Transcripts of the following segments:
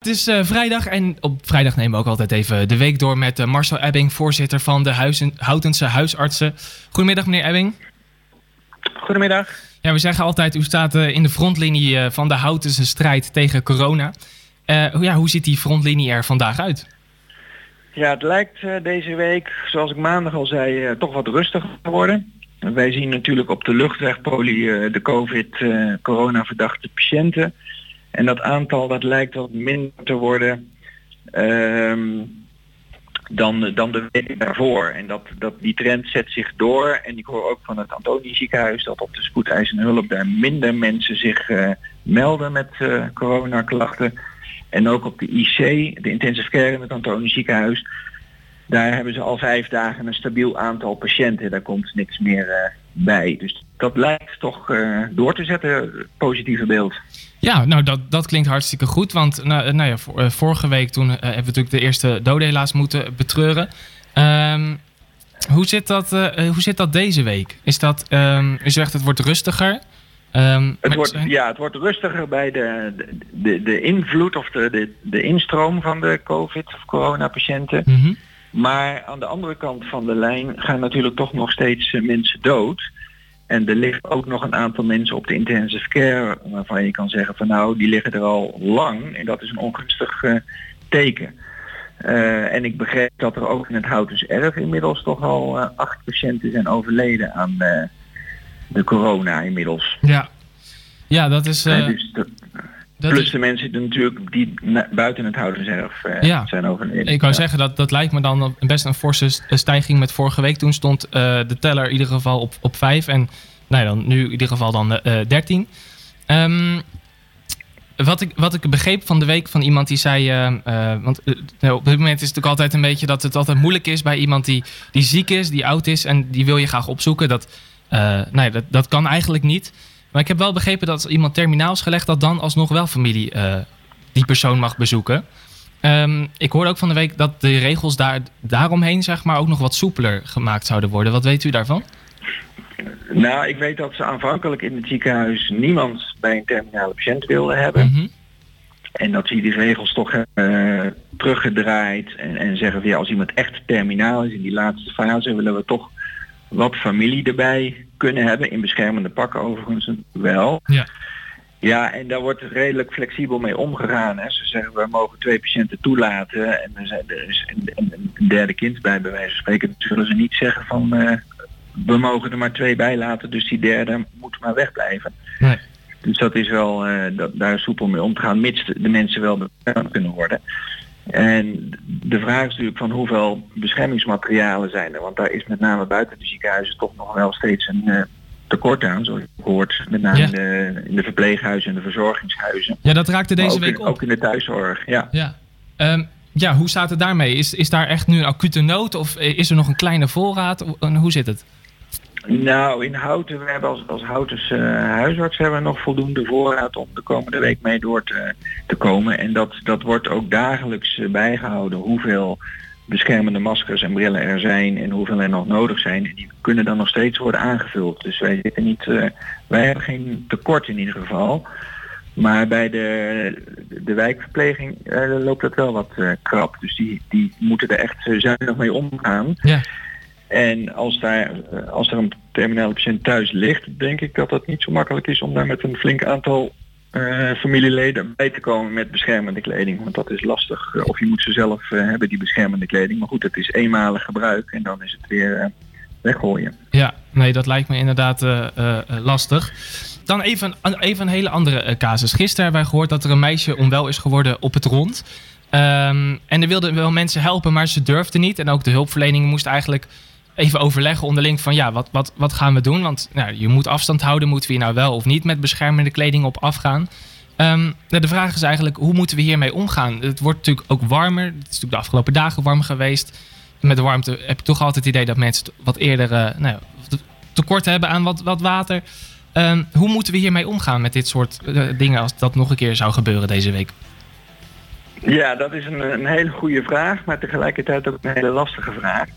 Het is uh, vrijdag en op vrijdag nemen we ook altijd even de week door met uh, Marcel Ebbing, voorzitter van de Huizen, Houtense Huisartsen. Goedemiddag meneer Ebbing. Goedemiddag. Ja, we zeggen altijd, u staat uh, in de frontlinie van de Houtense strijd tegen corona. ja, hoe ziet die frontlinie er vandaag uit? Ja, het lijkt deze week, zoals ik maandag al zei, toch wat rustiger te worden. Wij zien natuurlijk op de luchtwegpolie de COVID-corona verdachte patiënten. En dat aantal dat lijkt wat minder te worden ehm, dan, dan de week daarvoor. En dat, dat, die trend zet zich door. En ik hoor ook van het Antonie ziekenhuis dat op de spoedeisende hulp daar minder mensen zich uh, melden met uh, coronaklachten. En ook op de IC, de intensive care in het Antonie ziekenhuis, daar hebben ze al vijf dagen een stabiel aantal patiënten. Daar komt niks meer uh, bij. Dus dat lijkt toch door te zetten, positieve beeld. Ja, nou dat, dat klinkt hartstikke goed. Want nou, nou ja, eh, vorige week toen uh, hebben we natuurlijk de eerste doden helaas moeten betreuren. Um, hoe, zit dat, hoe zit dat deze week? Is dat, um, u zegt het wordt rustiger. Um, het wordt, ja, het wordt rustiger bij de, de, de invloed of de, de, de instroom van de COVID of coronapatiënten. Mm -hmm. Maar aan de andere kant van de lijn gaan natuurlijk toch nog steeds mensen dood. En er ligt ook nog een aantal mensen op de intensive care waarvan je kan zeggen van nou, die liggen er al lang en dat is een ongunstig uh, teken. Uh, en ik begreep dat er ook in het Houtens Erf inmiddels toch al uh, acht patiënten zijn overleden aan de corona inmiddels. Ja, ja dat is... Dus dat, dat plus is... de mensen die natuurlijk die buiten het Houtens Erf ja. zijn overleden. Ik wou zeggen, dat, dat lijkt me dan best een forse stijging met vorige week. Toen stond de teller in ieder geval op, op 5 en nou, dan nu in ieder geval dan uh, 13. Um, wat, ik, wat ik begreep van de week van iemand die zei. Want uh, op dit moment is het natuurlijk altijd een beetje dat het altijd moeilijk is bij iemand die, die ziek is, die oud is en die wil je graag opzoeken. Dat, nee, dat, dat kan eigenlijk niet. Maar ik heb wel begrepen dat als iemand terminaal is gelegd, dat dan alsnog wel familie die persoon mag bezoeken. Um, ik hoorde ook van de week dat de regels daar, daaromheen zeg maar, ook nog wat soepeler gemaakt zouden worden. Wat weet u daarvan? Nou, ik weet dat ze aanvankelijk in het ziekenhuis niemand bij een terminale patiënt wilden hebben. Mm -hmm. En dat ze die regels toch hebben uh, teruggedraaid en, en zeggen van ja, als iemand echt terminaal is in die laatste fase, willen we toch wat familie erbij kunnen hebben. In beschermende pakken overigens wel. Ja. Ja, en daar wordt redelijk flexibel mee omgegaan. Hè. Ze zeggen we mogen twee patiënten toelaten en er, zijn, er is een, derde kind bij bij wijze van spreken. Dan zullen ze niet zeggen van uh, we mogen er maar twee bij laten, dus die derde moet maar wegblijven. Nee. Dus dat is wel, uh, dat, daar soepel mee om te gaan, mits de, de mensen wel beschermd kunnen worden. En de vraag is natuurlijk van hoeveel beschermingsmaterialen zijn er. Want daar is met name buiten de ziekenhuizen toch nog wel steeds een uh, tekort aan, zoals je hoort. Met name in, de, in, de, verpleeghuizen en de verzorgingshuizen. Ja, dat raakte deze ook week in, op. Ook in de thuiszorg, ja. Ja. Um, ja, hoe staat het daarmee? Is, is daar echt nu een acute nood of is er nog een kleine voorraad? Hoe zit het? Nou, in Houten, we hebben als, als uh, huisarts hebben we nog voldoende voorraad om de komende week mee door te, te komen. En dat, dat wordt ook dagelijks uh, bijgehouden hoeveel beschermende maskers en brillen er zijn en hoeveel er nog nodig zijn. En die kunnen dan nog steeds worden aangevuld. Dus wij zitten niet, uh, wij hebben geen tekort in ieder geval. Maar bij de, de wijkverpleging loopt dat wel wat krap. Dus die, die moeten er echt zuinig mee omgaan. Ja. En als, daar, als er een terminale patiënt thuis ligt, denk ik dat dat niet zo makkelijk is om daar met een flink aantal uh, familieleden bij te komen met beschermende kleding. Want dat is lastig. Of je moet ze zelf uh, hebben, die beschermende kleding. Maar goed, het is eenmalig gebruik en dan is het weer weggooien. Ja, nee, dat lijkt me inderdaad lastig. Dan even, even een hele andere casus. Gisteren hebben wij gehoord dat er een meisje onwel is geworden op het rond. Um, en er wilden wel mensen helpen, maar ze durfden niet. En ook de hulpverlening moest eigenlijk even overleggen onderling van ja, wat, wat, wat gaan we doen? Want nou, je moet afstand houden. Moeten we hier nou wel of niet met beschermende kleding op afgaan? Um, de vraag is eigenlijk, hoe moeten we hiermee omgaan? Het wordt natuurlijk ook warmer. Het is natuurlijk de afgelopen dagen warm geweest. Met de warmte heb ik toch altijd het idee dat mensen wat eerder uh, nou, tekort hebben aan wat, wat water. Um, hoe moeten we hiermee omgaan met dit soort uh, dingen als dat nog een keer zou gebeuren deze week? Ja, dat is een, een hele goede vraag, maar tegelijkertijd ook een hele lastige vraag.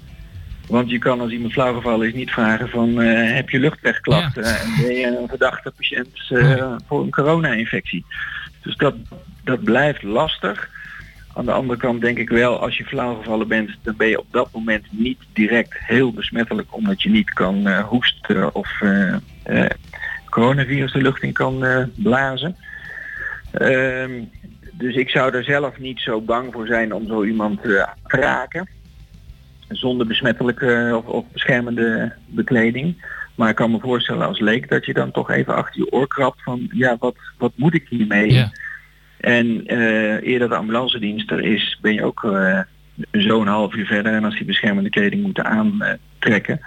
Want je kan als iemand flauwgevallen is niet vragen van uh, heb je luchtwegklachten ja. en ben je een verdachte patiënt uh, voor een corona-infectie. Dus dat, dat blijft lastig. Aan de andere kant denk ik wel, als je flauwgevallen bent, dan ben je op dat moment niet direct heel besmettelijk omdat je niet kan uh, hoesten of coronavirus de lucht in kan blazen. Ehm, dus ik zou er zelf niet zo bang voor zijn om zo iemand te raken. Zonder besmettelijke of, of beschermende bekleding. Maar ik kan me voorstellen als leek dat je dan toch even achter je oor krabt van ja, wat, wat moet ik hiermee? Ja. En uh, eerder de ambulance dienst er is, ben je ook uh, zo'n half uur verder. En als die beschermende kleding moeten aantrekken,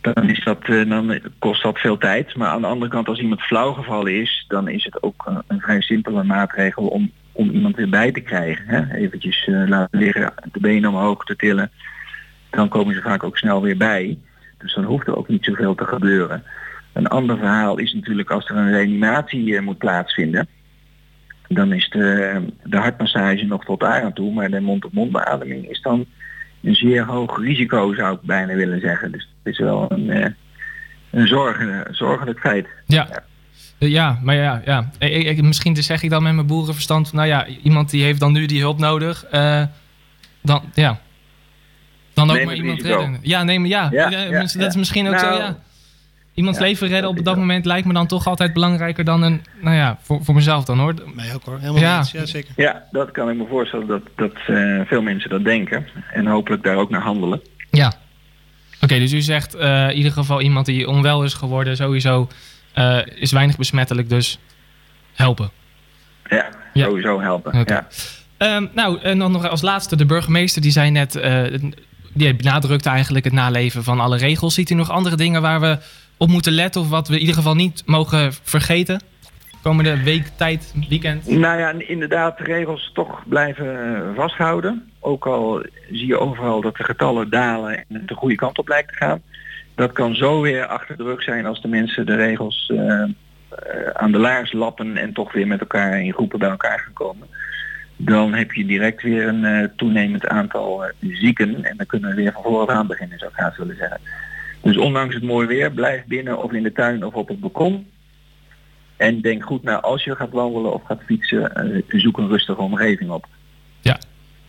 dan, is dat, uh, dan kost dat veel tijd. Maar aan de andere kant, als iemand flauw gevallen is, dan is het ook een vrij simpele maatregel om, om iemand weer bij te krijgen. Hè? Eventjes laten liggen, de benen omhoog te tillen. Dan komen ze vaak ook snel weer bij. Dus dan hoeft er ook niet zoveel te gebeuren. Een ander verhaal is natuurlijk als er een reanimatie moet plaatsvinden dan is de, de hartmassage nog tot daar aan toe, maar de mond-op-mond is dan een zeer hoog risico zou ik bijna willen zeggen. Dus het is wel een, eh, een zorgen, zorgelijk feit. Ja. ja. Ja, maar ja, ja. Ik, misschien zeg ik dan met mijn boerenverstand, nou ja, iemand die heeft dan nu die hulp nodig, uh, dan ja. Dan ook maar iemand redden. Ja, neem ja. ja, ja dat is misschien ook zo, nou, ja iemands leven redden op dat moment lijkt me dan toch altijd belangrijker dan een, nou ja, voor, voor mezelf dan hoor. Mij ook hoor, helemaal ja. ja, zeker. Ja, dat kan ik me voorstellen dat, dat uh, veel mensen dat denken en hopelijk daar ook naar handelen. Ja. Oké, dus u zegt uh, in ieder geval iemand die onwel is geworden, sowieso uh, is weinig besmettelijk, dus helpen. Ja, ja. sowieso helpen. Okay. Ja. Um, nou, en dan nog als laatste, de burgemeester die zei net, die benadrukte eigenlijk het naleven van alle regels. Ziet u nog andere dingen waar we op moeten letten of wat we in ieder geval niet mogen vergeten? Komende week, tijd, weekend? Nou ja, inderdaad de regels toch blijven eh, vasthouden. Ook al zie je overal dat de getallen dalen en het de goede kant op lijkt te gaan. Dat kan zo weer achter de rug zijn als de mensen de regels uh, aan de laars lappen en toch weer met elkaar in groepen bij elkaar gaan komen. Dan heb je direct weer een uh, toenemend aantal zieken en dan kunnen we weer van vooraan beginnen, zou ik graag willen zeggen. Dus ondanks het mooie weer, blijf binnen of in de tuin of op het balkon. En denk goed na als je gaat wandelen of gaat fietsen, uh, zoek een rustige omgeving op. Ja,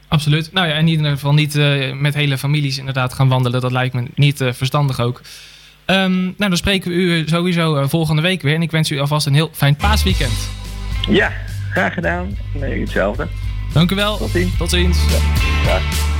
absoluut. Nou ja, en in ieder geval niet met hele families inderdaad gaan wandelen. Dat lijkt me niet verstandig ook. Um, nou, dan spreken we u sowieso volgende week weer. En ik wens u alvast een heel fijn paasweekend. Ja, graag gedaan. Nee, hetzelfde. Dank u wel. Tot ziens. Tot ziens. Ja.